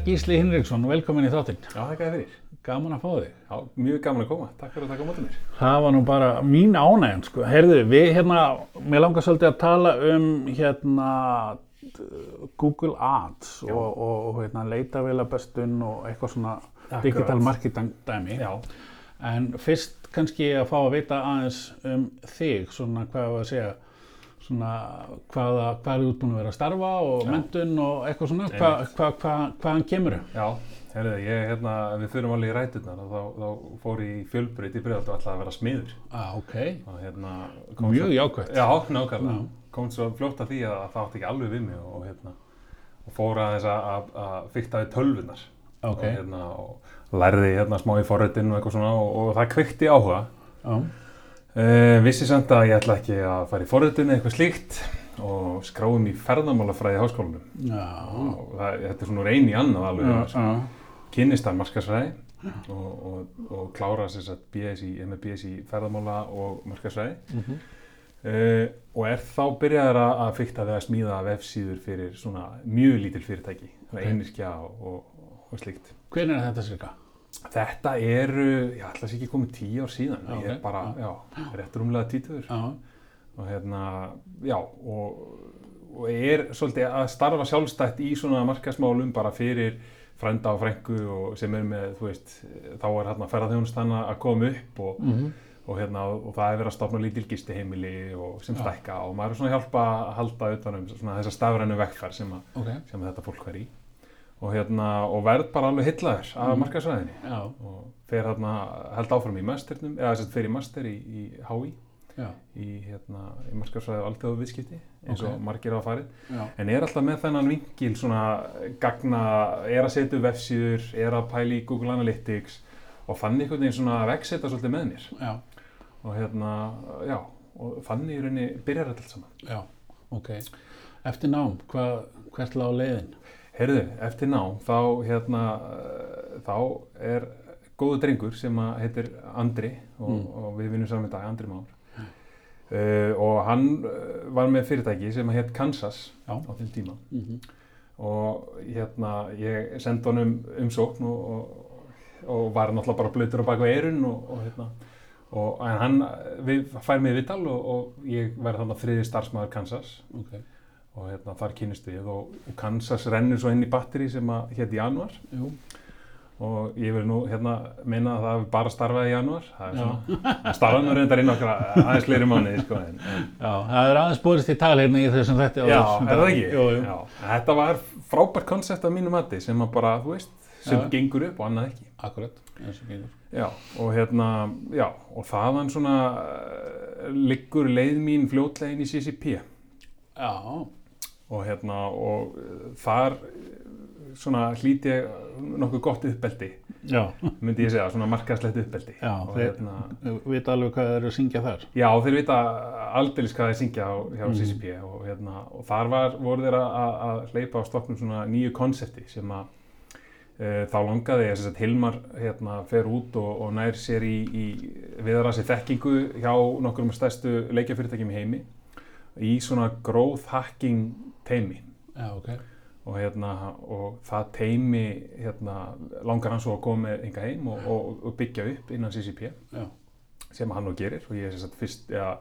Arnar Gísli Hinriksson, velkomin í þáttinn. Já, það gæði fyrir. Gaman að fá þig. Já, mjög gaman að koma. Takk fyrir að taka mótið mér. Það var nú bara mín ánægjan, sko. Heyrðu, við hérna, mér langar svolítið að tala um hérna Google Ads Já. og, og, og hérna, leitavélabestun og eitthvað svona Akkurat. digital marketing dæmi. Já. En fyrst kannski að fá að vita aðeins um þig, svona hvað var að segja, svona hvaða, hvað er út búin að vera að starfa og Já. mentun og eitthvað svona, hva, hva, hva, hvaðan kemur þau? Já, herriði, ég, hérna, við fyrir alveg í ræturnar og þá, þá fór ég í fjölbreyt í bregðaldu alltaf að vera smiður. Ah, ok, Og hérna... mjög jákvæmt. Já, nákvæmlega. Já. Kom svo fljótt að því að það átti ekki alveg við mig og, hérna, og fór að, að, að fykta við tölvunar. Ok. Og, hérna, og lærði hérna smá í forritinu og eitthvað svona og, og það kveikti áhuga. Já, Uh, vissi samt að ég ætla ekki að fara í forritinu eitthvað slíkt og skráum í ferðamálafræði háskólanum. já, og það, þetta er svona úr einu í annað alveg já, mér, sko. já, kynnist þar markarsræði og, og, og klára sér satt BS í, MBS í ferðamála og markarsræði Mhm. uh, og er þá byrjaður að að fykta við að smíða vefsíður fyrir svona mjög lítil fyrirtæki Ok. okay. einirkja og, og, og slíkt Hvernig er þetta cirka? Þetta eru, ég ætla að sé ekki komið tíu ár síðan Já, ég er bara, já, rétt rúmlega títuður Já, og hérna, já og, og er svolítið að starfa sjálfstætt í svona markasmálum bara fyrir frænda og frængu og sem er með, þú veist, þá er hérna ferðarþjónustanna að koma upp og, mhm, og hérna, og það er verið að stopna lítil gistiheimili og sem Já. stækka og maður er svona að hjálpa að halda utanum svona þessa stafrænu vekkfær sem, að, ok, sem þetta fólk var í og hérna, og verð bara alveg hillaður af markasræðinni já, og fer hérna, held áfram í masternum, eða þess að fer í master í, í HÍ í, hérna, í markarsfræði og alltaf viðskipti eins og Ok. margir hafa farið. Já, en er alltaf með þennan vingil svona gagna, er að setja vefsíður er að pæla í Google Analytics og fann einhvern veginn svona að vegseta svolítið með mér. Já, og hérna, já og þannig í rauninni byrjar þetta allt saman. Já, ok. Eftir nám, hvað, hvert lág leiðin? Heyrðu, eftir ná, þá hérna eh, þá er góðu drengur sem heitir Andri og, Mm. og við vinnum saman í dag, Andri Már. Uh, og hann uh, var með fyrirtæki sem heit Kansas Já. á þeim tíma. Mhm, og hérna ég sendi honum umsókn og, og, og var náttúrulega bara blöytur á baku eirun og, og hérna. Og hann við, fær mig í vital og, og ég verði þannig þriði starfsmæður Kansas. Ok, og hérna þar kynist við og, og Kansas rennur svo inn í batteri sem að hétt januar jú, og ég vil nú hérna meina að það hefur bara starfað í januar það Já. svona, starfað nú reyndar inn okkar aðeins fleiri mánuði sko en, en, já, það er aðeins búist í tal hérna í þessum þetta. já, er það ekki? Jú, jú, Já, þetta var frábært koncept af mínu mati sem að bara, þú veist, sem Já. gengur upp og annað ekki akkurat, eins og gengur. Já, og hérna, já, og þaðan svona uh, liggur leið mín fljótlega inn í CCP Já, og hérna, og uh, þar uh, svona hlíti ég nokkuð gott uppbeldi, já, myndi ég segja, svona markaðslegt uppbeldi. já, og þeir hérna, vita alveg hvað þeir eru að syngja þar. já, þeir vita aldeilis hvað þeir syngja hjá Mhm. CCP og hérna, og þar var, voru þeir að, hleypa á stoknum svona nýju konsepti sem að uh, þá langaði ég að Hilmar hérna, fer út og, og nær sér í, í viðrasi þekkingu hjá nokkrum af stærstu leikjafyrirtækjum í heimi í svona growth hacking teimi Já, ok, og, hérna, og það teimi hérna, langar hann svo að koma enga heim og, og, og byggja upp innan CCP já, sem hann nú gerir og ég er sem sagt fyrst, ja,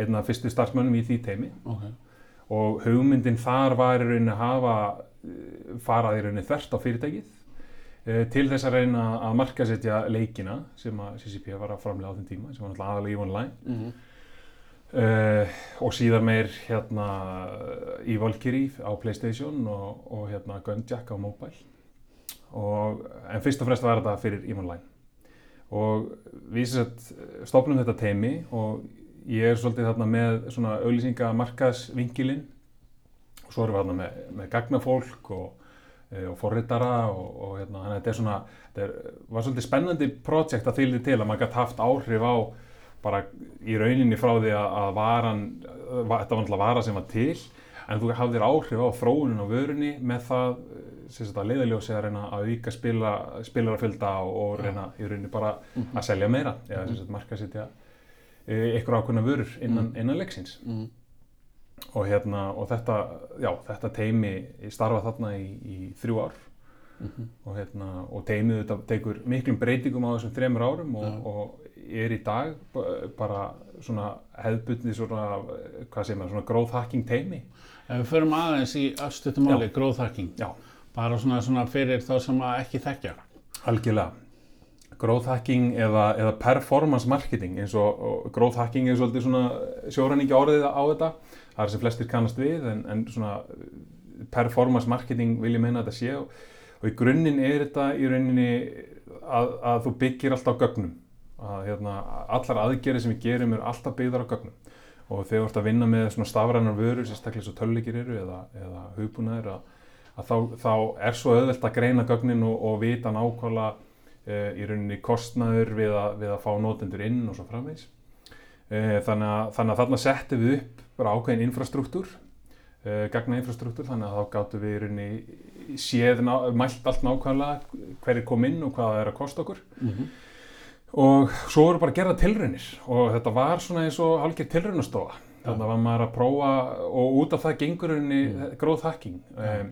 einn af fyrstu starfsmönnum í því teimi ok, og hugmyndin þar var í rauninni að hafa farað í rauninni þvert á fyrirtækið eh, til þess að reyna að markasetja leikina sem að CCP var að framlega á þeim tíma sem var náttúrulega aðalega í online. Mhm, uh, og síðan meir hérna í Valkyrie á Playstation og, og hérna Gunjack á mobile. Og, en fyrst og fremst var þetta fyrir EVE Online. Og við sem sagt stopnum þetta teimi og ég er svolítið þarna með svona auðlýsinga markaðsvingilinn og svo erum við þarna með, með gagnafólk og, eh, og forritara og, hérna, þannig að þetta er svona þetta er, var svolítið spennandi projekt að þýldi til að maður gæti haft áhrif á bara í rauninni frá því að, varan, va- þetta var náttúrulega vara sem var til en þú hafðir áhrif á þróunin á vörunni með það að leiðaljósi að reyna að auka spila, spilarafölda og, og reyna í rauninni bara að selja meira eða sem sagt markasetja ykkur ákveðna vörur innan, innan leiksins. Mhm, og, hérna, og þetta, já, þetta teimi starfa þarna í, í þrjú ár. Mhm. og, hérna, og teimið þetta tekur miklum breytingum á þessum þremur árum og, Já. og er í dag ba- bara svona hefðbundni svona, hvað segir maður, svona growth hacking teimi. Ef við förum aðeins í afstuttumáli, growth hacking, Já. bara svona, svona fyrir þá sem að ekki þekkja. Algjörlega. Growth hacking eða, eða performance marketing eins og, og growth hacking er svolítið svona sjóræningi orðið á þetta. Það er sem flestir kannast við en, en svona performance marketing vil ég meina að þetta sé og, og í grunninn er þetta í rauninni að, að þú byggir alltaf gögnum. Að, hérna, allar aðgerið sem við gerum eru alltaf byggðar á gögnum. Og þegar þú ert að vinna með svona stafrænar vörur, sérstaklega svo tölleikir eru eða, eða hugbúnaður að, að þá, þá er svo auðvelt að greina gögnin og, og vita nákvæmlega e, í rauninni kostnaður við að, við að fá notendur inn og svo framvegs. E, þannig, að, þannig að þarna settum við upp bara ákveðin infrastruktúr, e, gagna infrastruktúr, þannig að þá gáttum við í rauninni séð, ná, mælt allt nákvæmlega hverju kom inn og hvað það er að kosta okkur. Mm og svo voru bara að gera tilraunir og þetta var svona eins og hálfgerð tilraunastofa. Þannig var maður að prófa og út af það gengur henni Mm. growth hacking um,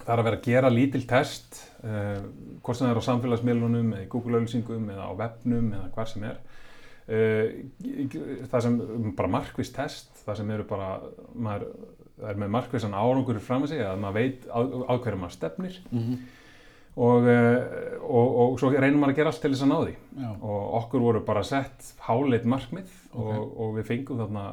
það er að vera að gera lítil test um, hvort sem það er á samfélagsmiðlunum eða í Google-auðlýsingum eða á webnum eða hvar sem er. Uh, það sem bara markvist test það sem eru bara maður er með markvissan árangur fram að segja að maður veit á, á hverju maður stefnir. -hmm. Og, uh, og, og svo reynir maður að gera allt til þess að ná því. Já, og okkur voru bara sett háleit markmið Ok. og, og við fengum þarna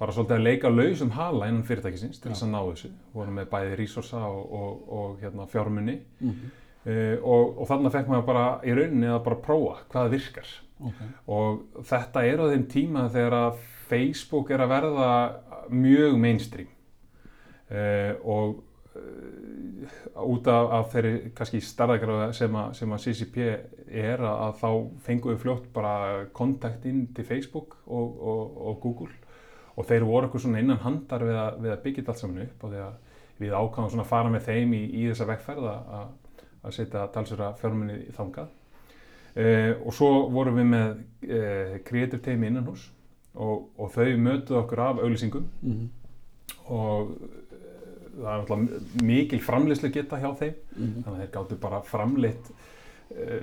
bara svolítið að leika lausum hala innan fyrirtækisins til þess að ná þessu. Vorum með bæði resursa og, og, og hérna, fjármunni mm uh, og, og þarna fekk maður bara í rauninni að bara prófa hvað virkar. Ok. og þetta er á þeim tíma þegar að Facebook er að verða mjög mainstream. Uh, og út af, af þeirri kannski starðagráða sem, sem að CCP er að, að þá fengum við fljótt bara kontakt inn til Facebook og, og, og Google. Og þeir voru okkur svona innan handar við að, við að byggja þetta allt saman upp og því að við ákvæmum svona að fara með þeim í, í þessa vegferð að, að- setja talsura fjármunni í þangað. Uh, og svo vorum við með uh, creative teimi innan hús og, og þau mötuðu okkur af auglýsingum. Mm og eh, það er náttúrulega mikil framleiðslu geta hjá þeim. -hmm. þannig að þeir gáttu bara framleitt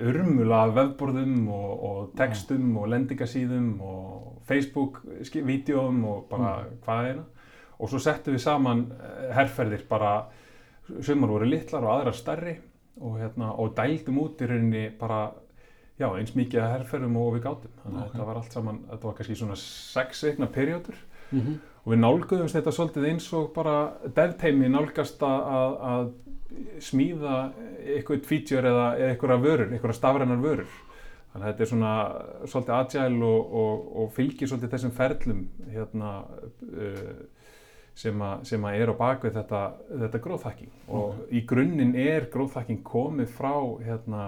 urmula af vefborðum og, og textum og lendingasíðum og Facebook-vídeóum og bara hvað eina og svo settum við saman eh, herferðir bara sumar voru litlar og aðrar stærri. Og, hérna, og dældum út í rauninni bara já, eins mikið að herferðum og við gátum. Þannig að Ok. þetta var allt saman, þetta var kannski svona sex veikna perjótur Mm og við nálguðumst þetta svolítið eins og bara devteimi nálgast að, að, smíða eitthvað feature eða, eitthvað vörur, eitthvað stafrænar vörur. Þannig að þetta er svona svolítið agile og, og, og fylgir svolítið þessum ferlum hérna, uh, sem, a, sem að er á bakvið þetta, þetta growth hacking. Og í grunninn er growth hacking komið frá hérna,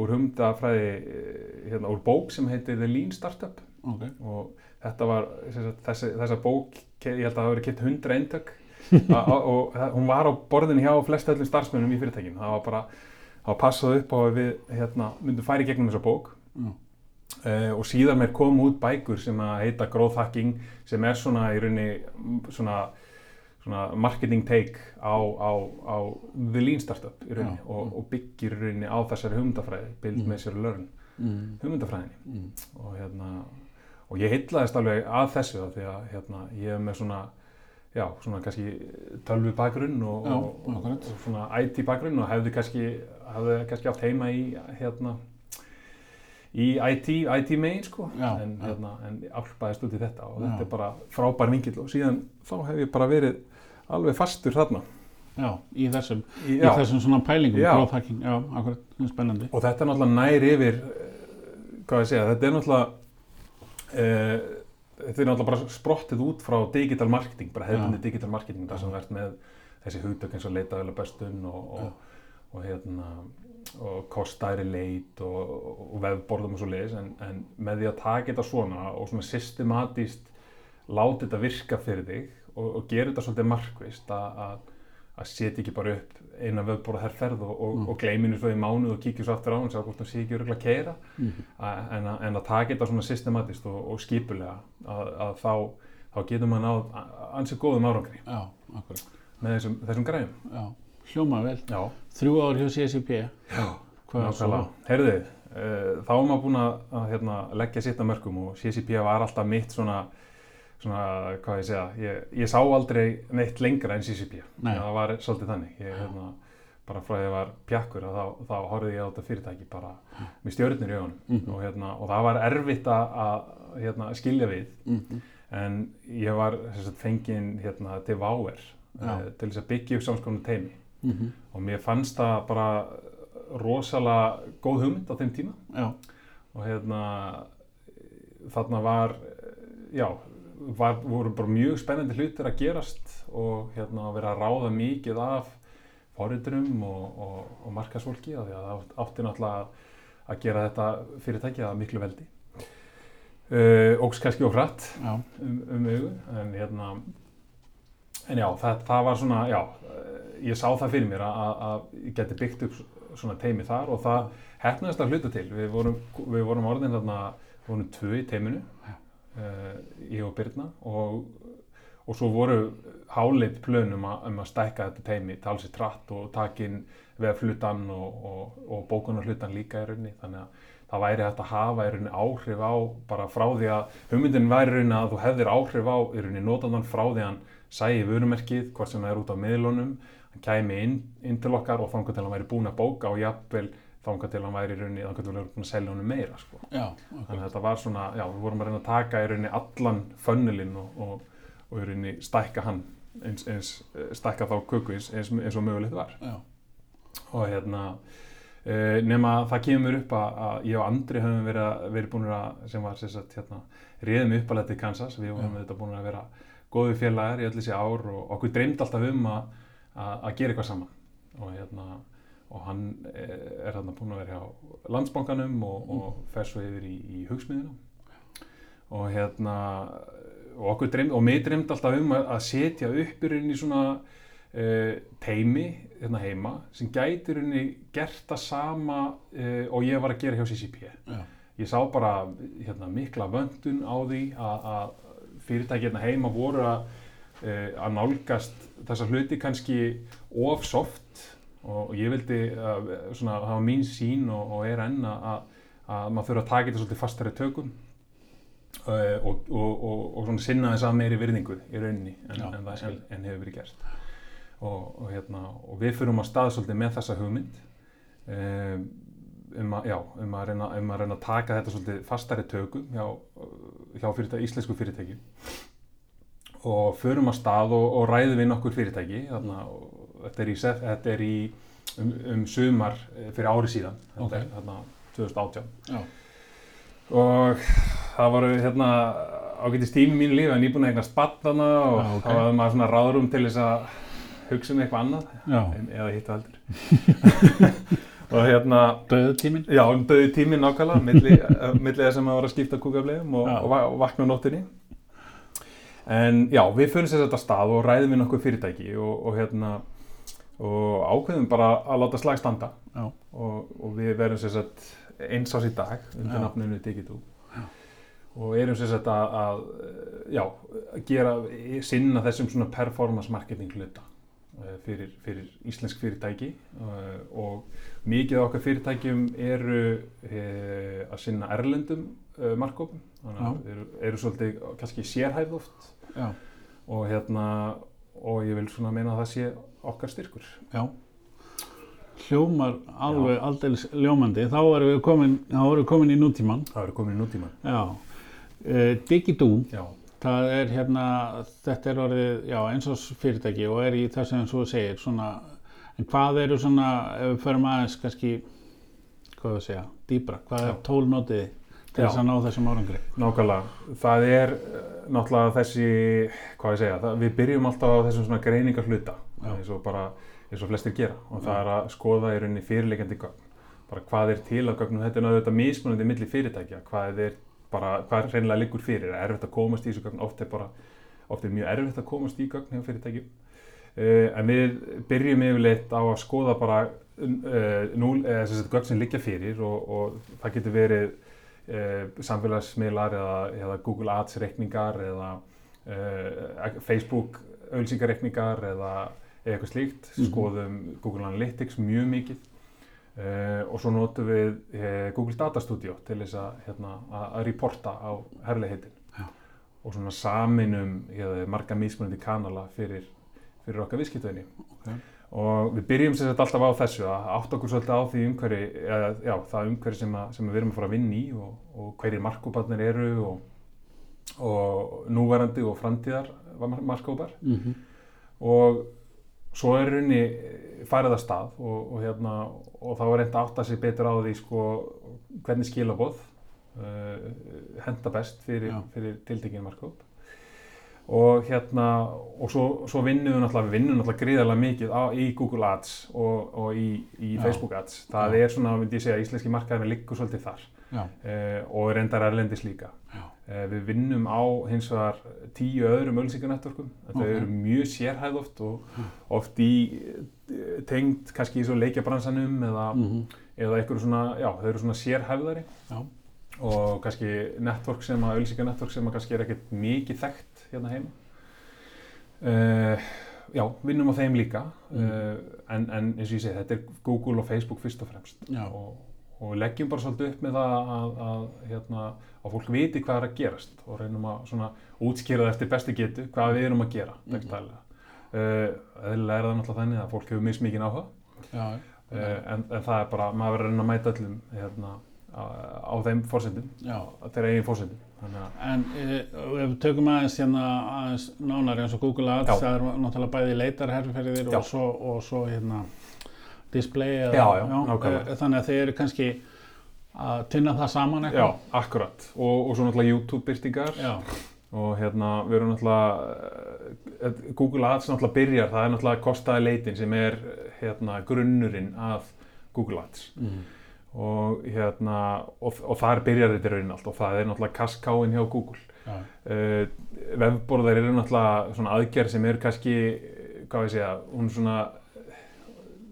úr humdafræði, eh, hérna, úr bók sem heitir The Lean Startup Ok. og þetta var þessi, þessa bók, ég held að það hafi verið kipt 100 eintök og hún var á borðinu hjá flest öllum starfsmönnum í fyrirtækinu það var bara, það var passað upp á að við hérna, myndum færi gegnum þessa bók Já. uh, og síðan mér kom út bækur sem að heita Growth Hacking sem er svona í rauninni svona, svona marketing take á, á, á The Lean Startup í rauninni Já, og, já. og byggir í rauninni á þessari hugmyndafræði Build, Mm. Measure, Learn Mm hugmyndafræðinni Mm. og hérna og ég heitlaðist alveg að þessu því að hérna, ég hef með svona já, svona kannski tölvu bakgrunn og, Já, og, og, svona IT bakgrunn og hefði kannski, hefði kannski átt heima í hérna í IT, IT megin sko. Já, en, hérna, en álpaðist út í þetta og þetta er bara frábær vingill og síðan þá hef ég bara verið alveg fastur þarna. Já, í þessum, í, í þessum svona pælingum, hacking, já, akkurat, spennandi. og þetta er náttúrulega nær yfir eh, hvað ég segja, þetta er náttúrulega þetta er náttúrulega bara sprottið út frá digital marketing, bara hefðbundi Já. digital marketing þar sem verðt með þessi hugtök eins og leita vel að bestun og, og, og hérna og kostæri leit og, og vefborðum og svo leiðis en, en með því að taka þetta svona og svona systematíst láta þetta virka fyrir þig og, og gera þetta svolítið markvist að, að, setja ekki bara upp eina vefborða herrferð og, og, Mm. og gleyminu svo í mánuð og kíkja svo aftur á hans og hvort hann sé ekki öruglega að keira Mm. en, en að taka þetta svona systematist og, og skipulega að, að þá, þá getur maður náð a- ansi góðum árangri Já, með þessum, þessum græðum. já. hljóma vel. Já, Þrjú ár hjá CSIP. já, er nákvæmlega. Heyrðu, uh, þá var maður búin að, að hérna, leggja sitt að mörgum og CCP var alltaf mitt svona, svona hvað ég segja, ég, ég sá aldrei neitt lengra en CCP. Nei. Það var svolítið þannig. Ég, hérna, bara frá því að ég var pjakkur þá, þá horfði ég á þetta fyrirtæki bara með stjörnir í augunum Mhm. og, hérna, og það var erfitt að, hérna, skilja við Mhm. en ég var sagt, fenginn hérna, til Váer Já. uh, til þess að byggja upp samskonu teimi Mhm. og mér fannst það bara rosalega góð hugmynd á þeim tíma Já, og hérna þarna var já, var, voru bara mjög spennandi hlutir að gerast og hérna að vera að ráða mikið af forriturum og, og, og því að það átti náttúrulega að gera þetta fyrirtæki að miklu veldi. Uh, ógs kannski og hratt já, um, um augu en hérna en já, það, það var svona já, eh, ég sá það fyrir mér að, að- að ég geti byggt upp svona teimi þar og það hefnaðist að hluta til. Við vorum, við vorum orðin þarna við vorum tvö í teiminu ég og Birna og, og svo voru háleitt plönum um að stækka þetta teimi talsið tratt og takin vef hlutan og, og, og bókunar hlutan líka í rauninni. Þannig að það væri hægt að hafa í rauninni áhrif á bara frá því að hugmyndin væri í rauninni að þú hefðir áhrif á í rauninni notandan frá því að hann sæi vörumerkið, hvort sem það er út á miðlunum hann kæmi inn, inn til okkar og þangað til hann væri búinn að bóka og jafnvel þangað til hann væri í rauninni þangað til hann væri búinn að selja honum meira sko. já, þannig að þetta var svona, já, við vorum að reyna að taka í rauninni allan fönnulinn og, og, og í rauninni stækka hann eins, eins eh, stækka þá köku eins, eins, eins og mögulegt var. Já, og hérna uh, nema það kemur upp að, að ég og Andri höfum verið, verið búin að sem var sem sagt hérna réðum uppalætti í Kansas, við höfum þetta búin að vera góði félagar í öll þessi ár og okkur dreymd alltaf um að, að gera eitthvað saman. Og hérna og hann er, er hérna búin að vera hjá landsbankanum og, og fer svo yfir í, í hugsmiðina og hérna og okkur dreymd, og mig dreymd alltaf um að, að setja upp í rauninni svona uh, teimi hérna heima sem gæti rauninni gert það sama uh, og ég var að gera hjá CCP já, ég sá bara hérna, mikla vöndun á því að, að fyrirtæki hérna heima voru að, uh, að nálgast þessa hluti kannski of soft og ég vildi svona, það var mín sín og, og er enn að, að, að maður þurfa að taka þetta svolítið fastari tökum uh, og, og, og, og svona sinna þess að meiri virðingu í rauninni en, Já, en, en, en hefur verið gert. Og, og, hérna, og við fyrum að stað svolítið með þessa hugmynd um, um, að, já, um, að reyna, um að reyna að taka þetta svolítið fastari tökum hjá, hjá fyrirtæki, íslensku fyrirtæki. Og förum að stað og, og ræðum við nokkur fyrirtæki þarna, og þetta er í, þetta er í um, um sumar eh, fyrir ári síðan. Þetta Ok. er þarna 2018 já, og það voru hérna ágætist tími mínu lífi en ég búin að eignast barn þarna og Já, ok. þá var maður svona ráðrum til þess að hugsa um eitthvað annað. En, eða hitt heldur. Og hérna döðutíminn, já, um döði tími nákvæmlega milli, eh, milli þess að maður var að skipta kúkablegum og, og, og vakna nóttinni en já, við fyrir sér þetta stað og ræðum við nokkuð fyrirtæki og, og hérna og ákveðum bara að láta slag standa. Og, og við verum sér sett eins ás í dag undir nafninu Digitú og erum sér sett að, að já, gera sinna þessum svona performance marketing hluta eh, fyrir, fyrir íslensk fyrirtæki. Eh, og mikið af okkar fyrirtækjum eru e, að sinna erlendum e, markkópum þannig að eru, eru svolítið kannski sérhæfð oft. Já, og hérna og ég vil svona meina að það sé okkar styrkur já. Hljómar alveg aldeilis ljómandi, þá erum við komin, þá erum við komin í nútíman. það eru komin í nútíman Já, uh, Digidú, það er hérna, þetta er orðið, já, eins og fyrirtæki og er í þessu og þú segir, svona, en hvað eru svona, ef við förum aðeins kannski, hvað við segja, dýbra, hvað er Já. tólnótið til Já. þess að ná þessum árangri? Nákvæmlega, það er eh, náttúrulega þessi, hvað ég segja, það, við byrjum alltaf á þessum svona greiningar hluta. Eins og bara, eins og flestir gera. Og það er að skoða í rauninni fyrirleikandi gögn. Bara hvað er til að gögnum, þetta er náttúrulega mismunandi milli fyrirtækja, hvað er bara, hvað reynilega liggur fyrir, er erfitt að komast í þessu gögn, oft er bara, oft er mjög erfitt að komast í gögn hjá fyrirtækjum. Uh, en við byrjum yfirleitt á að skoða bara uh, núl, eða þess að gögn sem liggja fyrir og, og það getur verið uh, samfélagsmiðlar eða, eða Google Ads reikningar eða Facebook auðlýsingareikningar eða, eða eitthvað slíkt, Mhm. skoðum Google Analytics mjög mikið uh, og svo notum við uh, Google Data Studio til þess að, hérna, reporta á herleiheitin Já. og svona saminum hérna, marga mismunandi kanala fyrir, fyrir okkar viðskiptveini Ok. og við byrjum sem sagt alltaf á þessu að átta okkur svolítið á því umhverfi eða, já, það umhverfi sem, að, sem við erum að fara að vinna í og, og hverjir markkóparnir eru og, og núverandi og framtíðar markkópar Mhm. og svo er runni farið að stað og, og, hérna, og þá er reynd að átta sig betur á því sko, hvernig skilaboð uh, henda best fyrir, Já. fyrir tildekinn markkóp og hérna og svo, svo vinnum við náttúrulega, við vinnum náttúrulega gríðarlega mikið á, í Google Ads og, og í, í Já. Facebook Ads það Já. er svona, myndi ég segja, íslenski markaðurinn liggur svolítið þar Já, uh, og reyndar erlendis líka já, Eh, Við vinnum á hins vegar tíu öðrum ölsingarnettverkum. Þetta Ok. eru mjög sérhæð oft og oft í eh, tengd kannski í leikjabransanum eða, mhm, eða einhverju svona, já, þau eru svona sérhæfðari já, og kannski network sem að, ölsingarnettverk sem að kannski er ekkert mikið þekkt hérna heima. Uh, já, vinnum á þeim líka Mm. uh, en, en eins og ég segi, þetta er Google og Facebook fyrst og fremst og, og leggjum bara svolítið upp með það að, að, hérna, að fólk viti hvað er að gerast og reynum að svona útskýra það eftir bestu getu hvað við erum að gera Mhm. dagsdælega. Uh, eðlilega er það náttúrulega þannig að fólk hefur mismikið áhuga já, uh, en, en það er bara, maður verður að reyna að mæta öllum hérna, á, á þeim fórsendum, þeirra eigin fórsendum. En e, ef við tökum aðeins hérna aðeins nánar eins og Google Ads, Já. það er náttúrulega bæði leitarherrferðir og svo, og svo hérna display eða, Já, já, nákvæmlega. e, þannig að þeir eru kannski að tynna það saman já, eitthvað. akkurat. Og, og svo náttúrulega YouTube-byrtingar Já, og hérna við erum náttúrulega eh, Google Ads náttúrulega byrjar. Það er náttúrulega kostaði leitin sem er hérna grunnurinn af Google Ads. Mm. og hérna og, og þar byrjar þetta í raunin allt. Og það er náttúrulega kaskáin hjá Google. Já, uh, vefborðar eru náttúrulega svona aðgerð sem er kannski hvað ég segja, hún svona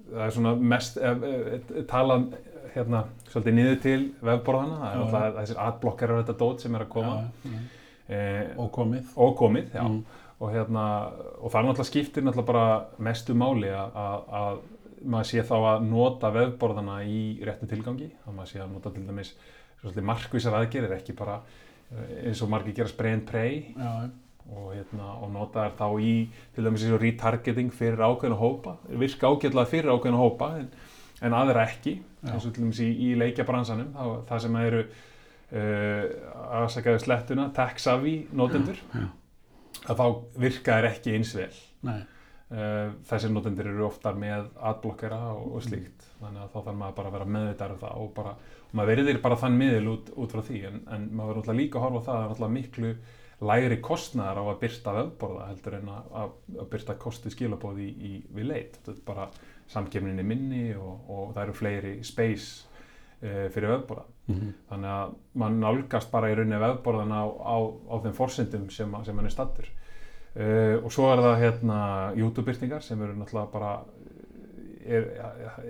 það er svona mest eh, eh, talað hérna svolítið niður til vefborðana það er náttúrulega þessir adblockar og þetta dót sem er að koma. Já, eh, og komið. og komið, já. Mm. og hérna, og það er náttúrulega skiptir náttúrulega bara mestu máli að, að, að maður sé þá að nota vefborðana í réttu tilgangi, að maður sé að nota til dæmis svolítið markvísar aðgerir, ekki bara eh, eins og margir gera spray and pray Já, og, hérna, og nota þær þá í til dæmis eins og retargeting fyrir ákveðna hópa, virka ágætlega fyrir ákveðna hópa en, en aðra ekki, eins og til dæmis í, í leikjabransanum, það, það sem eru uh, aðsakaðu slettuna, tech savvy notendur, já, að þá virka þær ekki eins vel. Uh, þessir notendur eru oftar með adblockera og, og slíkt. Þannig að þá þarf maður bara að vera meðvitað um það og bara, og maður verður bara þann miðil út, út frá því. En, en maður verður líka að horfa á það að það er miklu lægri kostnaðar á að byrta vefborða heldur en að, að, byrta kosti skilabóð í, í, við leit. Þetta er bara samkefninni minni og, og það eru fleiri space uh, fyrir vefborða mhm, þannig að mann nálgast bara í rauninni vefborðan á, á, á þeim forsendum sem, sem hann er stattur uh, og svo er það hérna YouTube-byrtingar sem eru náttúrulega bara er,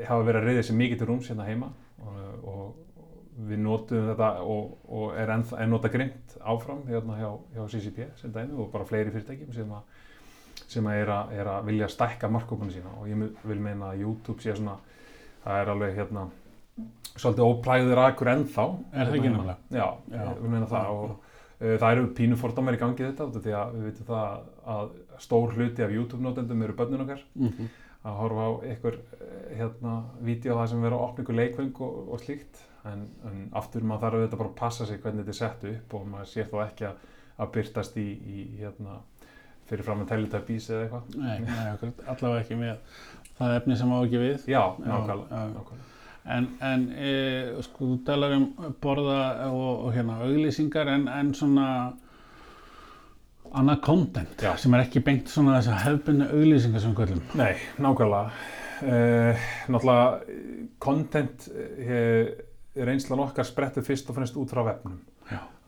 hafa verið að reyða sér mikið til rúms hérna heima. Og, og við notum þetta og, og er enn, enn nota grimt áfram hérna hjá, hjá CCP sem dæmi og bara fleiri fyrirtækjum sem að sem að er, að er að vilja stækka markkópuna sína. Og ég vil meina að YouTube sé svona það er alveg hérna svolítið óplæður akur ennþá. Er það ekki Hérna nefnilega? Já, Já. ég vil meina það. Og uh, það eru pínu fordómar í gangi í þetta því að við vitum það að stór hluti af YouTube-notendum eru börnin okkar. Mhm, að horfa á einhver eh, hérna, vídeo það sem vera að opna ykkur leikvöng og, og slíkt. En, en aftur maður þarf auðvitað bara að passa sig hvernig þetta er sett upp og maður sér þá ekki að, að byrtast í, í hérna, fyrir fram að Teletubbies eða eitthvað nei, nei, akkurat, allavega ekki með það efni sem á ekki við. Já, nákvæmlega, nákvæmlega. En, en e, sko, þú talar um borða og, og hérna auglýsingar en, en svona annað content Já. sem er ekki beint svona þess að hefbunni auglýsingar sem köllum. Nei, nákvæmlega uh, Náttúrulega content uh, reynslan okkar sprettur fyrst og fremst út frá vefnum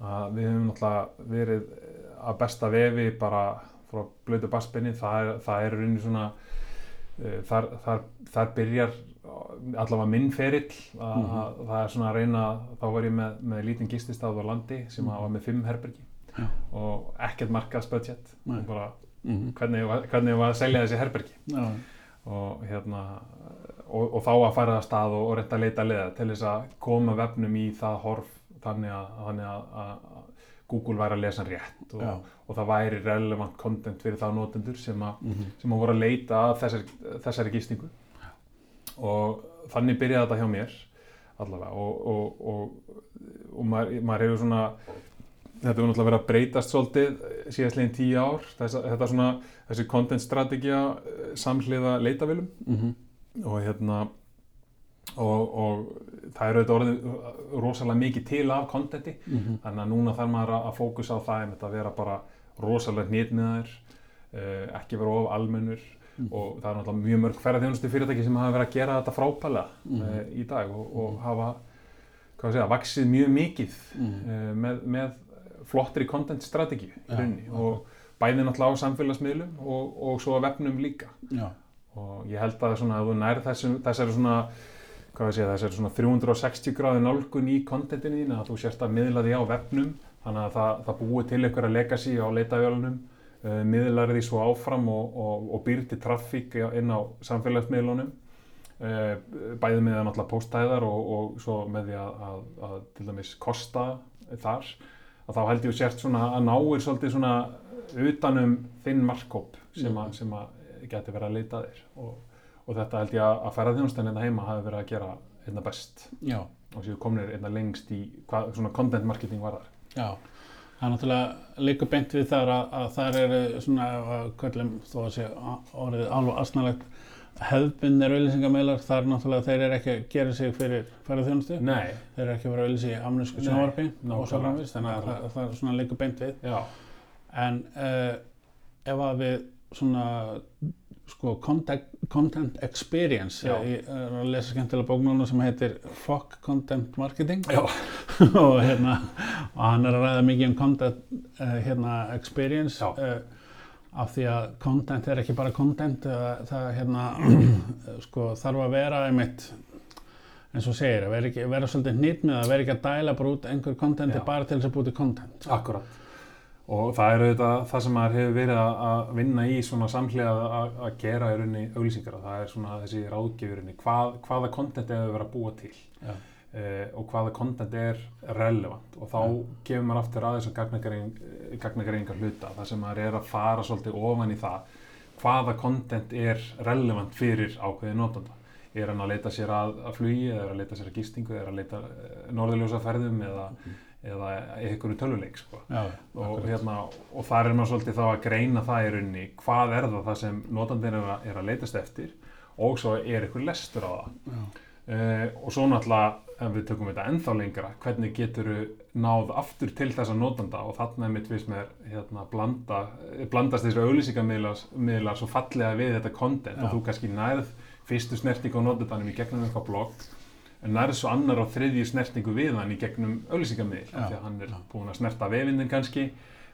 við hefum náttúrulega verið að besta vefi bara frá blötu bassbeinni, það er, það er rauninni svona uh, þar, þar, þar byrjar allavega minn ferill að Mhm. það er svona að reyna þá var ég með, með lítinn gististað á landi sem Mhm. var með fimm herbergi Já. og ekkert markaðsbudget Nei. og bara Mhm. hvernig, var- hvernig var að selja þessi herbergi Já, og hérna og, og þá að fara það stað og, og reynda að leita leða til þess að koma vefnum í það horf þannig að, þannig að að Google væri að lesa rétt og, og það væri relevant content fyrir þá notendur sem, a, Mhm. sem að voru að leita að þessari, þessari gistingu og þannig byrjaði þetta hjá mér allavega og, og, og, og maður, maður hefur svona þetta hefur náttúrulega verið að breytast svolítið síðastlegin tíu ár þessa, þetta svona, þessi content strategía eh, samhliða leitavélum Mhm. og hérna og, og það er auðvitað orðið rosalega mikið til af contenti. Mhm. þannig að núna þarf maður að- að fókusa á það að vera bara rosalega hnitmiðar uh, ekki vera of almennur. Mhm. og það er náttúrulega mjög mörg ferðarþjónustu fyrirtæki sem hafa verið að gera þetta frábælega Mhm. uh, í dag og, og hafa hvað að segja, vaksið mjög mikið uh, með, með flottri content strategíu í rauninni. Og bæði náttúrulega á samfélagsmiðlum og, og svo á vefnum líka. Já, og ég held að svona, ef þú nær þessari svona hvað ég segja, þessari svona 360 gráði nálgun í kontentinu þín að þú sérst að miðla því á vefnum þannig að það, það búi til einhverja legacy á leitavjálunum uh, miðlar því svo áfram og, og, og býr til traffík inn á samfélagsmiðlunum. Uh, bæði með náttúrulega póstæðar og, og svo með því að, að, að til dæmis kosta þar að þá held ég sért svona að náir svolítið svona utanum þinn markkóp sem, sem að geti verið að leita þér og, og þetta held ég að, að ferðarþjónustan hérna heima hafi verið að gera einna best. Já, og séu komnir einna lengst í hvað svona content marketing var þar. Já. Það er náttúrulega líka beint við þar að, að þar eru svona, köllum þó að sé orðið alveg asnalegt hefðbundnir auðlýsingameilar, þar náttúrulega þeir eru ekki að gera sig fyrir ferðarþjónustu, Nei, þeir eru ekki að vera að auðlýsa í amnesku Nei, sjónvarpi og svo framvist, þannig að það, það er svona líka beint við. já, En uh, ef að við svona sko content, content experience. Já. ég er að lesa skemmtilega bók núna sem heitir Fuck Content Marketing. Og hérna og hann er að ræða mikið um content uh, hérna experience uh, af því að content er ekki bara content uh, það hérna sko þarf að vera einmitt eins og segir, að vera, ekki, vera svolítið hnýtt með að vera ekki að dæla bara út einhver contenti Já. bara til þess að búti content. Akkurat og það er auðvitað það sem maður hefur verið að vinna í svona samhlega að, gera í rauninni auglýsingar og það er svona þessi ráðgjöfurinni hvað, hvaða content er að vera að búa til? Já. eh, og hvaða content er relevant? Og þá Já. gefur maður aftur að þessum gagnagreiningar hluta þar sem maður er að fara svolítið ofan í það. Hvaða content er relevant fyrir ákveði notanda? Er hann að leita sér að, að flugi eða er að leita sér að gistingu eða er að leita norðurljósa ferðum eða, eða einhverju tölvuleik sko. Já, og, hérna, og þar er maður svolítið þá að greina það í rauninni hvað er það, það sem notandinn er, er að leitast eftir og svo er einhver lestur á það. Uh, og svo náttúrulega ef við tökum þetta ennþá lengra hvernig getur náð aftur til þessa notanda? Og þarna er mitt fyrst með hérna, blanda, blandast þessu auðlýsingamiðlar svo fallega við þetta content. Já. og þú kannski nærð fyrstu snertingu á notandanum í gegnum eitthvað blogg en nærð svo annar og þriðju snertingu við hann í gegnum auðlýsingamiðl Já, því að hann er já. búinn að snerta vefindin kannski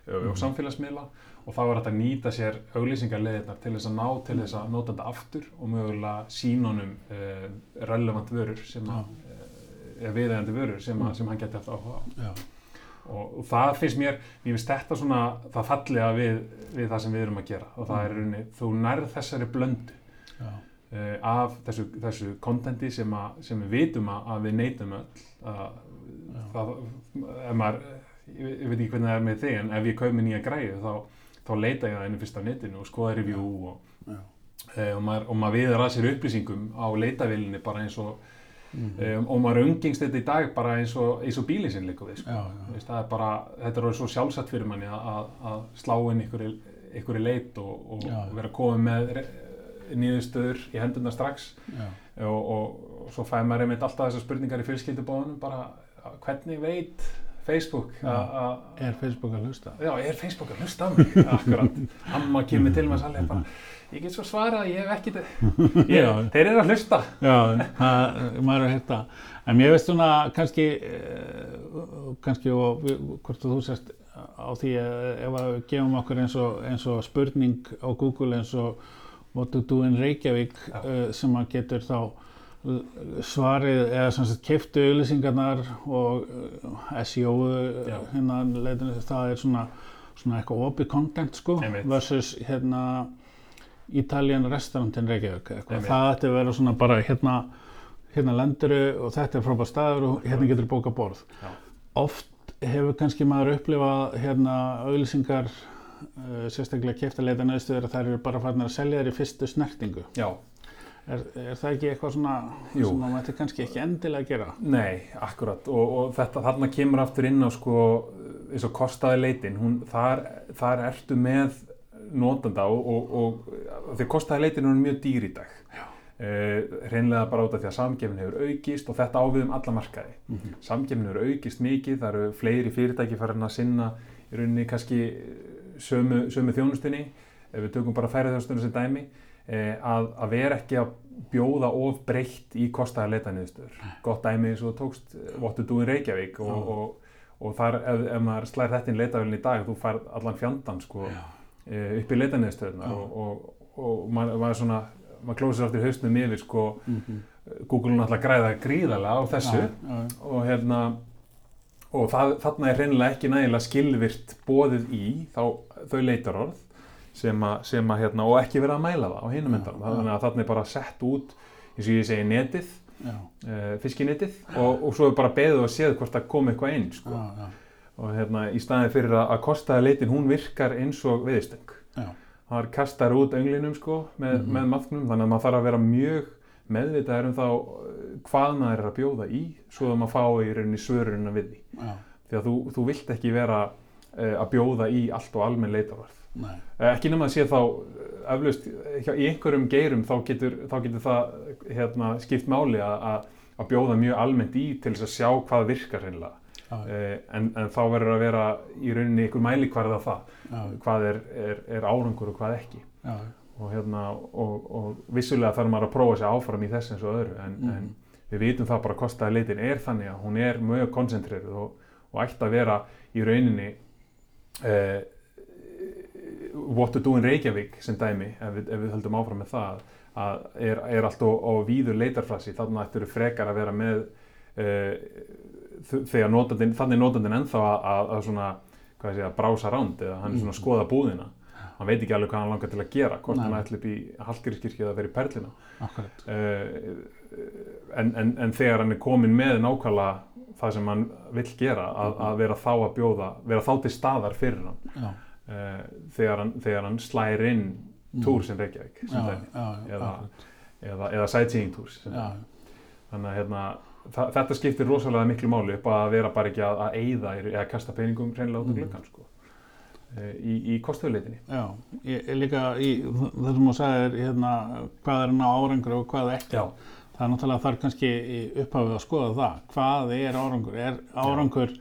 og, og samfélagsmiðla. Og þá er þetta að nýta sér auglýsingarleðirnar til þess að ná til þess að notanda aftur og mögulega sínunum uh, relevant vörur sem að uh, viðegandi vörur sem, að, sem hann geti haft áhuga á. Já. og, og það finnst mér, mér finnst þetta svona það fallega við, við það sem við erum að gera. Og það er í rauninni, þú nærð þessari blöndu. Já. Uh, af þessu, þessu kontenti sem, sem við vitum að, að við neytum öll að, það, maður ég, ég veit ekki hvernig það er með þig en ef ég kaup mér nýja græðu þá, þá leita ég það einu fyrst á netinu og skoða review og, uh, og maður, maður viður að sér upplýsingum á leitavilinni bara eins og Mhm. um, og maður umgengst þetta í dag bara eins og, og bílinn sinn líka við sko. Já, já. Veist, það er bara, þetta er orðið svo sjálfsagt fyrir manni að, að, slá inn ykkur í leit og, og Já. vera komið með niðurstöður í hendurna strax og, og, og svo fæði maður einmitt alltaf þessar spurningar í fjölskyldubóðunum bara hvernig veit Facebook að að- Er Facebook að hlusta? Já, er Facebook að hlusta á mig? Akkurat. Amma kemur til maður sannlega bara, ég get svo svarað, ég hef ekki, ég, þeir eru að hlusta. Já, það, maður er hérna. En mér veist svona kannski, eh, kannski og hvort þú sérst á því að ef að við gefum okkur eins og, eins og spurning á Google eins og What to do in Reykjavík uh, sem að getur þá l- svarið eða sem sagt keiftu auðlýsingarnar og uh, SEO Já. hérna leitinu það er svona svona eitthvað opið content sko Einmitt. versus hérna Italian restaurantin Reykjavík eitthvað. Það ætti að vera svona bara hérna hérna lenduru og þetta er frábær staður og hérna getur bóka borð Já. oft hefur kannski maður upplifað hérna auðlýsingar uh, sérstaklega kæft að leita neðstuður að þær eru bara farin að selja þær í fyrstu snertingu. Já, er, er það ekki eitthvað svona Jú. sem ætti kannski ekki endilega að gera? Nei, akkurat. Og, og þetta, þarna kemur aftur inn á sko, eins og kostaði leitin. Hún, þar, þar ertu með notanda og, og, og því kostaði leitin er mjög dýr í dag. Uh, reynlega bara út af því að samgefnin hefur aukist og þetta ávið um alla markaði. Mm -hmm. samgefnin hefur aukist mikið, það eru fleiri fyrirtæki farin að sinna í rauninni kannski sömu, sömu þjónustunni ef við tökum bara færiðjónustunni sem dæmi eh, að, að vera ekki að bjóða of breytt í kostaða leitaniðstöður gott dæmi eins og þú tókst eh, What to do in Reykjavík og, og, og þar ef, ef maður slær þetta inn leitavélin í dag þú fær allan fjandan sko, Já. eh, upp í leitaniðstöðuna og, og, og maður, maður svona maður klósir aftur hausnum yfir sko, Mm -hmm. Google er náttúrulega græða gríðarlega á þessu já, já, og hérna og það, þarna er reynilega ekki nægilega skilvirt bóðið í þá, þau leitarorð sem að, sem að hérna, og ekki vera að mæla það á hinum já. þannig að þarna er bara sett út eins og ég segi netið, uh, fiskinetið og, og svo er bara beðið og séð hvort það kom eitthvað inn sko. já, já, og hérna í staðin fyrir að, að kostaða leitin hún virkar eins og viðstöng það er kastar út önglinum sko, með, Mhm. með maðgnum þannig að maður þarf að vera mjög meðvitaður um þá uh, hvað maður er að bjóða í svo að maður fá í rauninni svörunina við því. Já, því að þú, þú vilt ekki vera uh, að bjóða í allt og almenn leitarvarð nei, uh, ekki nema að sé þá eflaust í einhverjum geirum þá getur, þá getur það hérna, skipt máli að, að, bjóða mjög almennt í til þess að sjá hvað virkar uh, en, en þá verður að vera í rauninni einhver mælikvarð á það. Já, hvað er, er, er árangur og hvað ekki. Já, og, hérna, og, og vissulega þarf maður að prófa sér áfram í þess eins og öðru en, Mhm. en við vitum það bara að kostaði leitin er þannig að hún er mjög koncentreruð og, og ætti að vera í rauninni uh, what to do in Reykjavík sem dæmi ef við, ef við höldum áfram með það að er, er allt á, víður leitarfrasi þannig að þetta eru frekar að vera með uh, þegar notandinn, þannig notandinn ennþá að, að, að svona, hvað ég segja, brása ránd eða hann er svona að skoða búðina hann veit ekki alveg hvað hann langar til að gera hvort Nei. hann ætla upp í Hallgrímskirkju eða verið í Perlina uh, en, en, en þegar hann er komin með nákvæmlega það sem hann vill gera að, að vera þá að bjóða vera þá til staðar fyrir hann. Já, uh, þegar, hann, þegar hann slæðir inn túr sem Reykjavík já, sem já, dæmi, já, Eða- eða, eða sightseeing já, dæmi. þannig að hérna, þa þetta skiptir rosalega miklu máli upp að vera bara ekki að, að eyða eða kasta peningum hreinlega út af Mm. glöggan sko, í, í kostuðleitinni já, ég, líka í þessum að sagði er hérna hvað er ná árangur og hvað ekki. Já, það er náttúrulega þarf kannski upphafið að skoða það, hvað er árangur? Er árangur,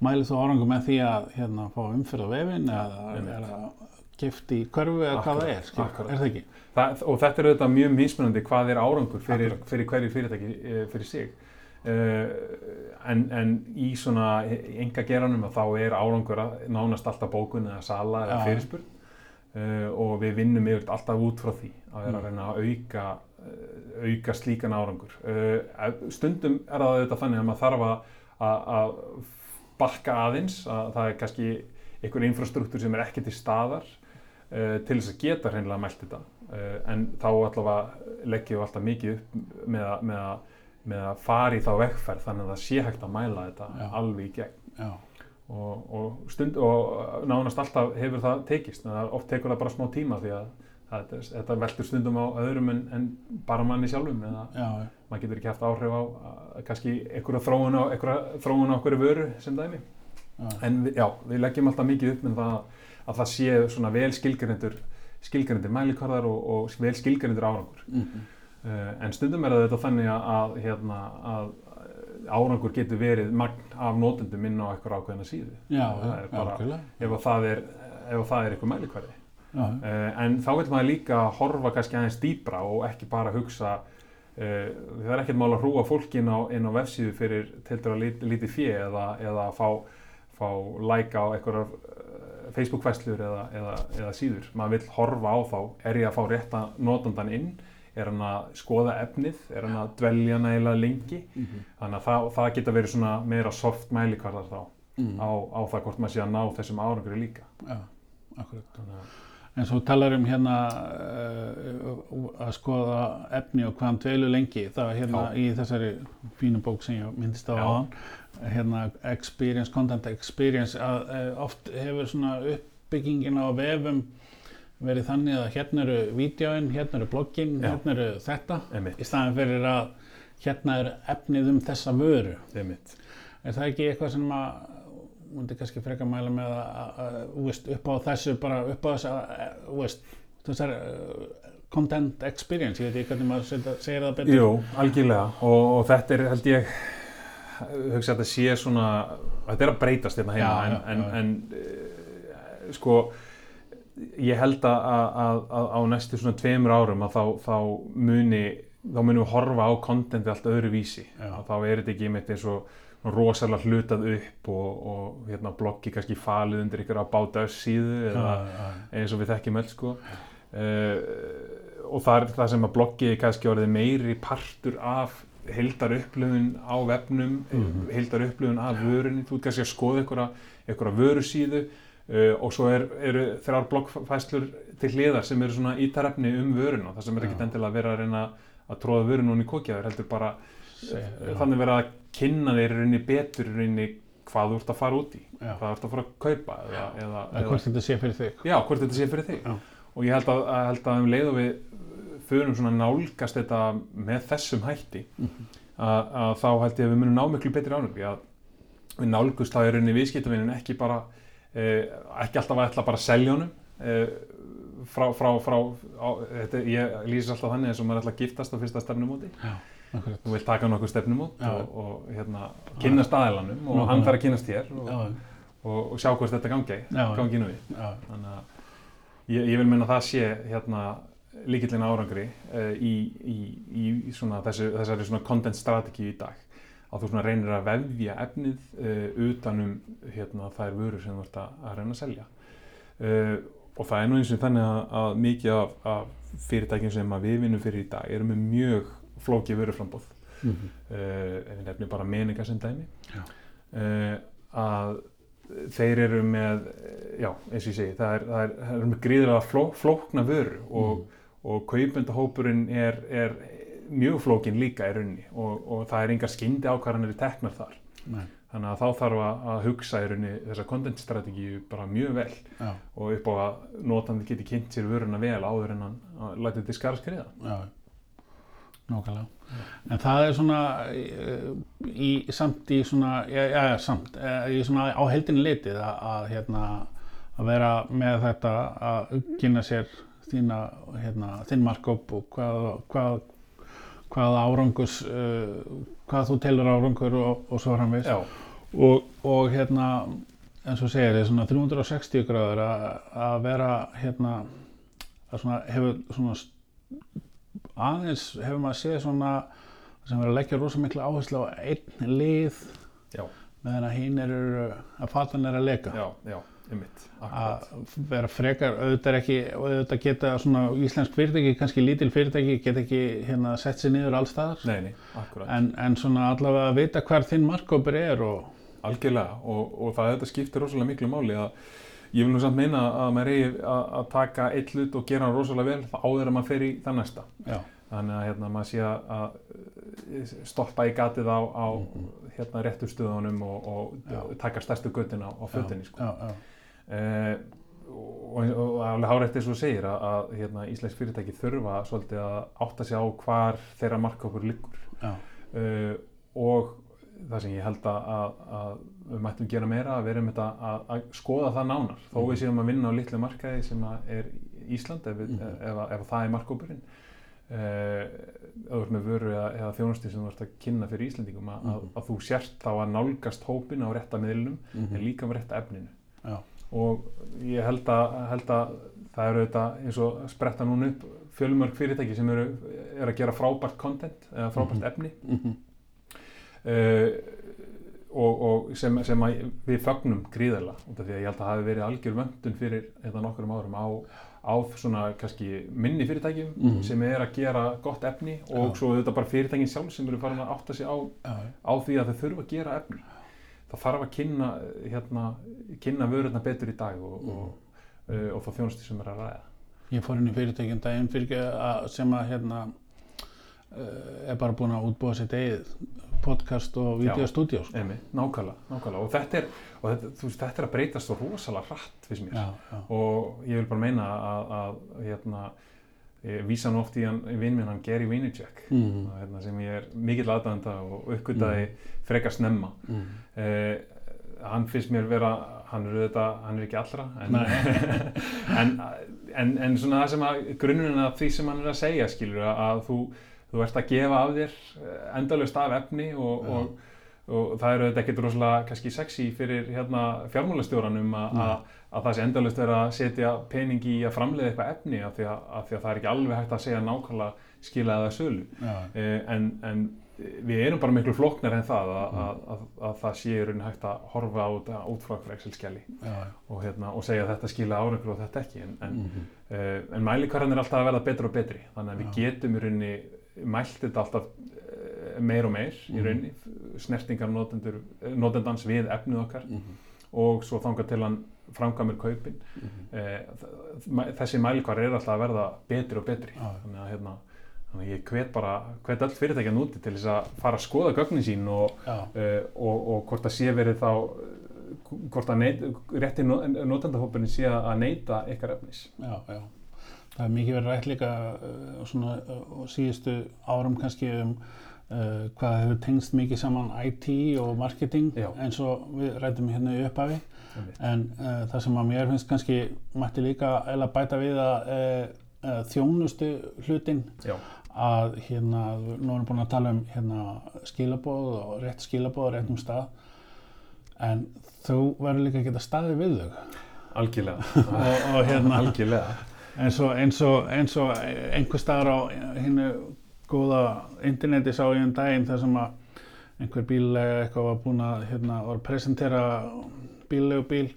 mælið þú árangur með því að hérna fá umfyrða vefin eða er að gift í körfu eða hvað það er, akkurat. er það ekki? Það, og þetta er auðvitað mjög mismunandi hvað er árangur fyrir, fyrir hverju fyrirtæki eh, fyrir sig en, en í svona enga geranum að þá er árangur að nánast alltaf bókun eða sala eða fyrirspurn. Uh, og við vinnum yfir alltaf út frá því að vera að Mm. reyna að auka uh, auka slíkan árangur. Stundum er það auðvitað þannig að maður þarf að, bakka aðeins að það er kannski einhver infrastruktúr sem er ekki til staðar til þess að geta hreinlega mælt þetta. En þá allavega leggjum við alltaf mikið upp með að, með að, fara í þá vegferð þannig að það sé hægt að mæla þetta Já. alveg í gegn. Og, og, stund, og nánast alltaf hefur það tekist en oft tekur það bara smá tíma því að það, þetta veltur stundum á öðrum en, en bara manni sjálfum eða já, maður getur ekki haft áhrif á að, kannski einhverja þróun á, einhverju vöru sem dæmi. Já, en já, við leggjum alltaf mikið upp með það að það sé svona vel skilgrindur skilgrindur mælikvarðar og, og vel skilgrindur árangur. Mhm, uh, en stundum er þetta þannig að, hérna, að árangur getur verið magn af notendum inn á eitthvað ákveðina síðu. Já, það já, er bara, algjörlega. ef að það er ef að það er eitthvað mælikvarði. Já, uh, en þá vil maður líka horfa kannski aðeins dýbra og ekki bara hugsa það er ekkert mál að hrúa fólk inn á, inn á vefsíðu fyrir til dæra lít, lítið fjö eða, eða fá, fá like á uh, Facebook-fæslur eða, eða, eða síður. Maður vil horfa á þá, er ég að fá rétta notandan inn, er hann að skoða efnið, er hann að dvelja nægilega lengi mhm, þannig að það, það geta verið svona meira soft mælikvarðar þá mm. á, á það hvort maður sé að ná þessum árangri líka já, akkurat En svo talar um hérna uh, að skoða efni og hvað hann dvelur lengi. Það var hérna Já. í þessari fínu bók sem ég myndist á Já. aðan. Hérna experience, content experience. Að, uh, oft hefur svona uppbyggingin á vefum verið þannig að hérna eru vídjóin, hérna eru bloggin, hérna eru þetta. Einmitt. Í staðan fyrir að hérna er efnið um þessa vöru. einmitt Er það ekki eitthvað sem að múndi kannski freka mæla með að, að, að veist, upp á þessu, bara upp á þessu, að, þú veist, þessar uh, content experience, ég veit ekki hvernig maður segir það betur. Jú, algjörlega og, og þetta er held ég hugsa að þetta sé svona þetta er að breytast hérna heima Já, en, já, en, já. en uh, sko ég held að, að, að á næstu svona tveimur árum að þá, þá muni þá munum við horfa á kontenti allt öðru vísi Já. og þá er þetta ekki einmitt eins og rosalega hlutað upp og, og hérna, bloggi kannski falið undir ykkur á báta síðu eða eins og við þekkjum öll sko. uh, og það er það sem að bloggið er kannski orðið meiri partur af heildar upplöfun á vefnum mm Mhm. heildar upplöfun af vörunni þú ert kannski að skoða einhverja, einhverja vörusíðu uh, og svo er, eru þrjár bloggfæslur til hliðar sem eru svona ítarefni um vöruna það sem er ekkert endilega að vera að reyna að tróða vörun hún í kokjaður heldur bara Segja, uh, þannig vera að kynna þeir rauninni betur rauninni hvað þú ert að fara út í Já. hvað þú ert að fara að kaupa eða, eða, Eða hvort þetta sé fyrir þig. Já, hvort þetta sé fyrir þig. Já. Og ég held að, að, held að um leið og við förum svona nálgast þetta með þessum hætti Mhm. að, að þá held ég að við munum ná miklu betri ánöfni að við nálgust þá er rauninni viðskiptavinin ekki bara ekki alltaf að ætla bara að selja honum. Eh, frá, frá, frá á, þetta, ég lýsir alltaf þannig eins og maður ætla að giftast á fyrsta stefnumóti. Þú vilt taka nokkuð stefnumót og, og hérna, kynnast aðeilanum og Nákvæmlega. hann þarf að kynnast þér og, og, og sjá hvort þetta gangi, gangi nú já, þannig að ég, ég vil minna að það sé hérna líkillin árangri uh, í, í, í svona þessu, þessari svona content strategy í dag að þú reynir að vefja efnið uh, utanum hérna þær vörur sem þú ert að, að reyna að selja. Uh, og það er nú eins og þannig að, að mikið af, af fyrirtækjum sem við vinnum fyrir í dag eru með mjög flókið vöruframbóð Mhm. uh, ef við nefnum bara meninga sem dæmi. Að þeir eru með já, eins og ég segi, það er, það er, það er með gríðilega fló, flókna vöru og, og kaupendahópurinn er, er mjög flókin líka í rauninni og, og það er engar skyndi ákvarðanir teknar þar Nei. þannig að þá þarf að, hugsa í rauninni þessa content strategíu bara mjög vel já, og upp á að notandi geti kynnt sér vöruna vel áður en hann læta þetta skara skriða já. Nákvæmlega. En það er svona í, samt í svona, já, já, samt, eh, í svona á heldinni litið að, að hérna, að vera með þetta að kynna sér þína, hérna, þinn markop og hvað, hvað, hvað árangus, uh, hvað þú telur árangur og, og svo framvegis. Já, og, og hérna eins og segir þið svona 360 gráður að, vera hérna að svona hefur svona aðeins hefur maður séð svona sem verður að leggja rosa mikla áherslu á einn lið já, meðan að hinn eru að fatan er að leka. Já, já, einmitt að vera frekar auðvitað er ekki auðvitað geta svona íslensk fyrirtæki kannski lítil fyrirtæki geta ekki hérna sett sér niður allstaðar Nei, nei, akkurat. En, en svona allavega að vita hvar þinn markkópur er og Algjörlega og, og það þetta skiptir rosalega miklu máli að ég vil nú samt meina að maður eigi að, að taka eitt hlut og gera hann rosalega vel þá áður að maður fer í það næsta. Já, þannig að hérna, maður sé að, að stoppa í gatið á, á hérna, réttu stöðunum og, og taka stærstu göttin á, á fötinni sko. já, já, eh, og, og alveg hárætt eins og þú segir að, að hérna, Íslensk fyrirtæki þurfa svolítið að átta sig á hvar þeirra markkópur liggur uh, og það sem ég held að, að, að við mættum gera meira að vera um þetta að, að skoða það nánar þó við séum að vinna á litlu markaði sem er Ísland ef, við, Mhm. ef, ef, það er markkópurinn þú ert með vöru eða, eða þjónusti sem þú ert að kynna fyrir Íslandingum að, að, Mhm. að þú sért þá að nálgast hópin á rétta miðlunum Mhm. en líka á rétta efninu Já. Og ég held að, held að það eru þetta eins og spretta núna upp fjölmörg fyrirtæki sem eru er að gera frábært content eða frábært Mhm. efni Mhm. uh, og, og sem, sem við fagnum gríðarlega út af því að ég held að það hafi verið algjör vöndun fyrir þetta nokkurum árum á, á svona kannski minni fyrirtækjum Mhm. sem er að gera gott efni og Já. svo þetta bara fyrirtækin sjálf sem eru farin að átta sig á, já, á því að þau þurfa að gera efni það þarf að kynna, hérna, kynna vörurna betur í dag og, Mm. og, uh, og þá þjónustu sem er að ræða. Ég fór í fyrirtækjum daginn fyrir að, sem að hérna uh, er bara búin að útbúa sitt eigið podcast og Já. videostúdíó sko. Nákvæmlega, nákvæmlega. Og þetta er, og þetta, þú veist, þetta er að breytast svo rosalega hratt. Já, já, Og ég vil bara meina að, að hérna, ég vísa nú oft í hann, vinn minn, hann Gary Vaynerchuk, mm, hérna, sem ég er mikill aðdæðanda og uppgötaði frekar snemma. mm. Eh, hann finnst mér vera, hann er auðvitað, hann er ekki allra, en, en, en, en svona það sem að grunnurinn af því sem hann er að segja, skilur, að, þú, þú ert að gefa af þér endalust af efni og, og, og það eru þetta ekkert rosalega kannski sexy fyrir hérna fjármálastjóranum að, að það sé endalust verið að setja pening í að framleiða eitthvað efni af því því að það er ekki alveg hægt að segja nákvæmlega skila eða sölu. Eh, en, en við erum bara miklu flóknar en það að, Mm. að, að, að það sé í rauninni hægt að horfa á þetta út frá eitthvað Excel-skjali og, hérna, og segja þetta skila árangur og þetta ekki en, en, Mhm. uh, en mælikvarðan er alltaf að verða betur og betri þannig að við Já. getum í rauninni mælt þetta alltaf meir og meir í Mhm. rauninni snertingar notendur, notendans við efnið okkar Mhm. og svo þangað til hann framkvæmur kaupin Mhm. uh, þessi mælikvarð er alltaf að verða betri og betri já. þannig að hérna Þannig að ég hvet bara, hvet öll fyrirtækjan úti til þess að fara að skoða gögnin sín og, já, uh, og, og hvort það sé verið þá, hvort að neit, rétti notendahópurinn sé að neyta ykkar efnis. já, já. Það er mikið verið rætt líka uh, svona uh, síðustu árum kannski um uh, hvað hefur tengst mikið saman IT og marketing Já. eins og við rættum hérna í upphafi en uh, það sem að mér finnst kannski mætti líka eða bæta við að uh, þjónustu hlutin Já, að hérna, nú erum búin að tala um hérna skilabóð og rétt skilabóð og réttum stað en þú verður líka að geta staðið við þau algjörlega. og, og hérna Algjörlega. eins og, eins og, eins og einhver staðar á hinnu góða interneti sá ég um daginn þar sem að einhver bíllega eitthvað var búin að hérna, var að presentera bíllegu bíl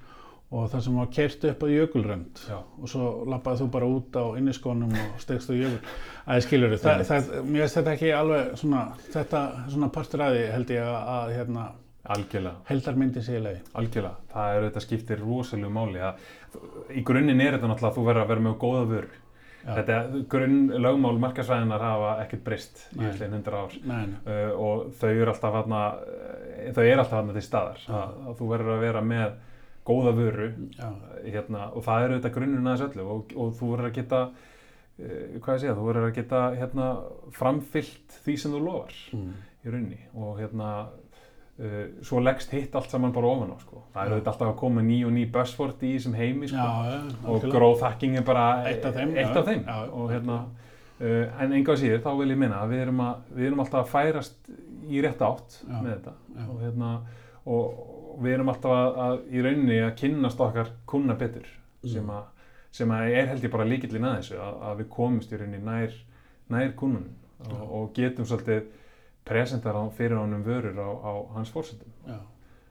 og það sem var kert upp á jökulrönd Já. og svo lappaði þú bara út á inniskónum og stegst á jökul að skilur það, mér finnst þetta ekki alveg svona, þetta svona partur að því held ég að, að hérna, heldarmyndi sé í leiði Algjörlega. Það er þetta skiptir rosalega máli. Að, í grunninn er þetta náttúrulega að þú verður að vera með góða vöru. Þetta grunn lögmál markasræðinar hafa ekkert breyst í þesslega hundra ár. Nei, nei. uh, og þau eru alltaf hana, þau eru alltaf hana til staðar. Að, að þú verður að vera með góða vöru hérna, og það eru þetta grunninn aðeins öllu. Og, og þú verður að geta uh, hvað ég segja, þú verður að geta hérna, framfyllt því sem þú lofar mm. í rauninni. Og hérna svo leggst hitt allt saman bara ofan á sko. það eru þetta alltaf að koma ný og ný buzzword í þessum heimi sko. já, og algjörlega. growth hacking er bara Eitt af þeim, eitt af þeim. Já. og hérna uh, en enga síður þá vil ég minna að við erum, að, við erum alltaf að færast í rétt átt Já. með þetta og, hérna, og, og við erum alltaf að, að í rauninni að kynnast okkar kuna betur sem, Mm. að, sem að er held ég bara líkillin að þessu að, að við komumst í rauninni nær, nær og, og getum svolítið presentar fyrir honum vörur á, á hans fórsendum Já,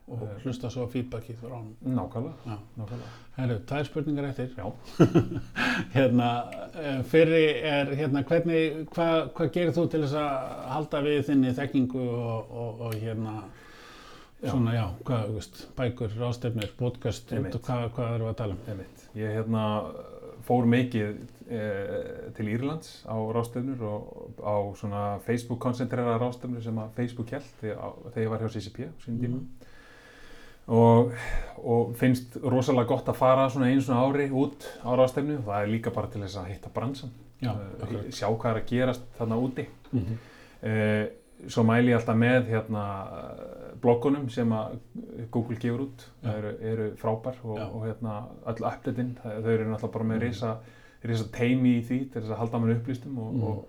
og Eh. hlusta svo feedbackið frá hann. nákvæmlega, nákvæmlega. Herru, tvær spurningar eftir. Hérna, eh, fyrri er, hérna, hvernig, hvað hva gerir þú til þess að halda við þinni þekkingu og, og, og hérna, Já. svona, já, hvað, veist, bækur, rástefnir, podcast, hvað, hvað erum við að tala um? Ég hérna, fór mikið e, til Írlands á rástefnur og á svona Facebook-koncentrera rástefnur sem að Facebook held þegar, ég var hjá CCP á sínum tíma. Mhm. Og, og finnst rosalega gott að fara svona einu svona ári út á rástefnu og það er líka bara til þess að hitta bransan, Já, Eh, akkurat. sjá hvað er að gerast þarna úti. Mhm. Eh, svo mæli ég alltaf með hérna, bloggunum sem að Google gefur út það eru, eru frábær og, Já. og hérna, öll updateinn, þau eru náttúrulega bara með risa, risa teimi í því til þess að halda mann upplýstum og, Mhm. og,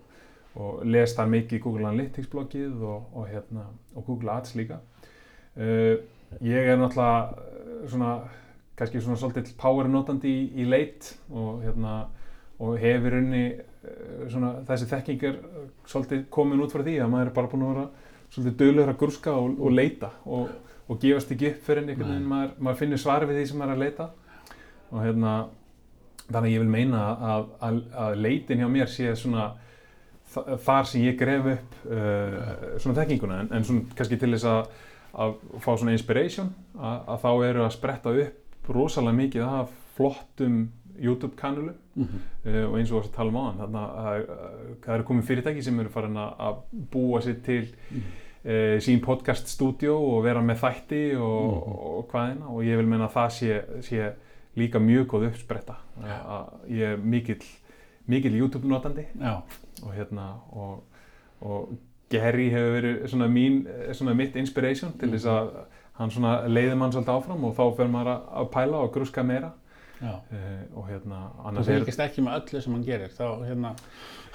og les það mikið í Google Analytics bloggið og, og, hérna, og Google Ads líka uh, ég er náttúrulega eh, svona kannski svona svolítið power notandi í, í leit og hérna og hefur unni svona þessi þekking eh, svolítið komin út frá því að maður er bara búin að vera svolítið döglegur að gurska og, og leita og, og gefast ekki upp fyrir einhvern veginn. Maður, maður finnir svar við því sem maður er að leita. Og hérna þannig að ég vil meina að, að, að leitin hjá mér sé svona þa- þar sem ég gref upp uh, svona þekkinguna. En, en svona kannski til þess að að fá svona inspiration að, að þá eru að spretta upp rosalega mikið af flottum YouTube kanalum Mhm. uh, og eins og að tala um áðan þannig að það eru komið fyrirtæki sem eru farin að- búa sér til uh, sín podcast stúdíó og vera með þætti og, Mhm. og hvaðina og ég vil meina að það sé, sé líka mjög góð uppspretta. Að ég er mikill mikill YouTube notandi Já, og hérna og, og Gary hefur verið svona mín svona mitt inspiration til þess að hann svona leiði mann svolítið áfram og þá fer maður að- pæla og gruska meira og hérna Þú er fylgist ekki með öllu sem hann gerir, þá hérna,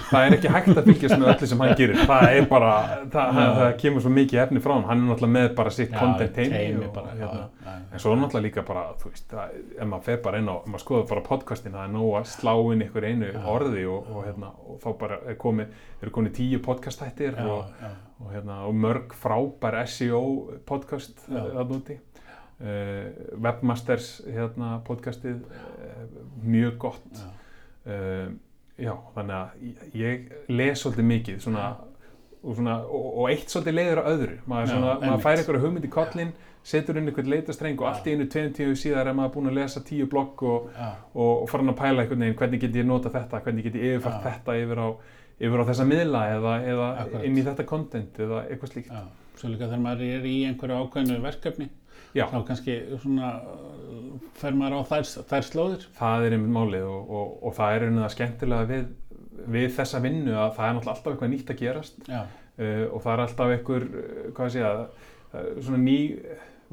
það er ekki hægt að fylgjast með öllu sem hann gerir. Það er bara, það, það kemur svo mikið efni frá hann, hann er náttúrulega með bara sitt content já, hérna. en svo er náttúrulega líka bara, þú veist það, ef maður fer bara inn á, ef maður skoður bara podcastin það er nóg að slá inn ykkur einu orði og, og, hérna, og þá bara er komið, eru komið tíu podcastættir og, og, hérna, og mörg frábær SEO podcast að núti Webmasters hérna, podcastið uh, mjög gott. Já, já, þannig að ég- les svolítið mikið svona, og, svona, og, og eitt svolítið leiður að öðru. Maður, svona, maður fær einhverja hugmynd í kollin setur inn einhvern leitastreng og allt í einu tveim tíu síðar er maður búin að lesa tíu blogg og, og, og farin að pæla einhvern veginn hvernig get ég nota þetta, hvernig get ég yfirfært þetta yfir á, yfir á þessa miðla eða, eða inn í þetta content eða eitthvað slíkt. Já. Svo líka þegar maður er í einhverju ákveðinu verkefni, Já. þá kannski svona fer maður á þær, þær slóðir. það er einmitt málið og, og, og það er einhvern veginn skemmtilega við, við þessa vinnu að það er náttúrulega alltaf eitthvað nýtt að gerast. Uh, og það er alltaf einhver, hvað sé ég, uh, svona ný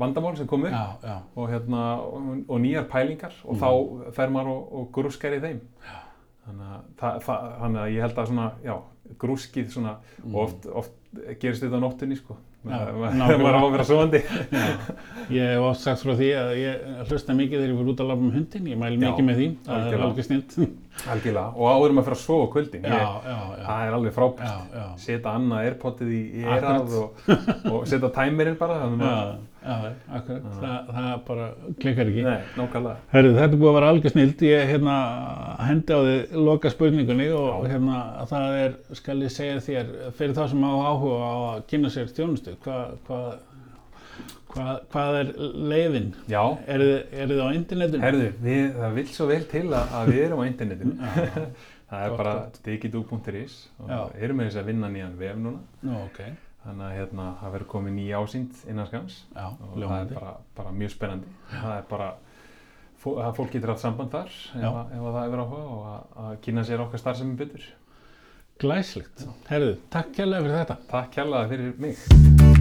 vandamál sem kom upp. Já, já, og, hérna, og, og nýjar pælingar og Mhm. þá fer maður og, og grúskar í þeim. Þannig að, það, það, þannig að ég held að svona, já, grúskið svona og oft, oft gerist þetta á nóttunni sko Já, maður á að vera svoandi. Ég hef oft sagt frá því að ég hlusta mikið þegar ég fyrir út að lafa um hundin, ég mæli Já, mikið með því, það er alveg snilt. algjörlega. Og áður maður fyrir að sofa kvöldin Já, ég, já, já, það er alveg frábært. Setja annað airpodið í, og, og setja tæmirinn bara þannig að Já, akkurat, það, það bara klikkar ekki. Nei, nákvæmlega. Herru, þetta er búið að vera algjör snild, ég hérna hendi á þið loka spurningunni og hérna það er, skal ég segja þér, fyrir þá sem hafa áhuga á að kynna sér þjónustu, hvað hva, hva, hvað er leiðin? Já, Er þið, á internetinu? herðu, við, það vil svo vel til að, að við erum á internetinu. Það er bara gott. digidu.is og erum með þess að vinna nýjan vef núna. nú, ok, Þannig að hérna, það verður komið nýja ásýnd innan skams já, og það er ljómandi. bara, bara mjög spennandi. Það er bara, fó, að fólk getur haft samband þar ef, að- ef að það er verið áhuga og að, að kynna sér okkar starfsemi betur. Glæslegt. Herru, takk kærlega fyrir þetta. Takk kærlega fyrir mig.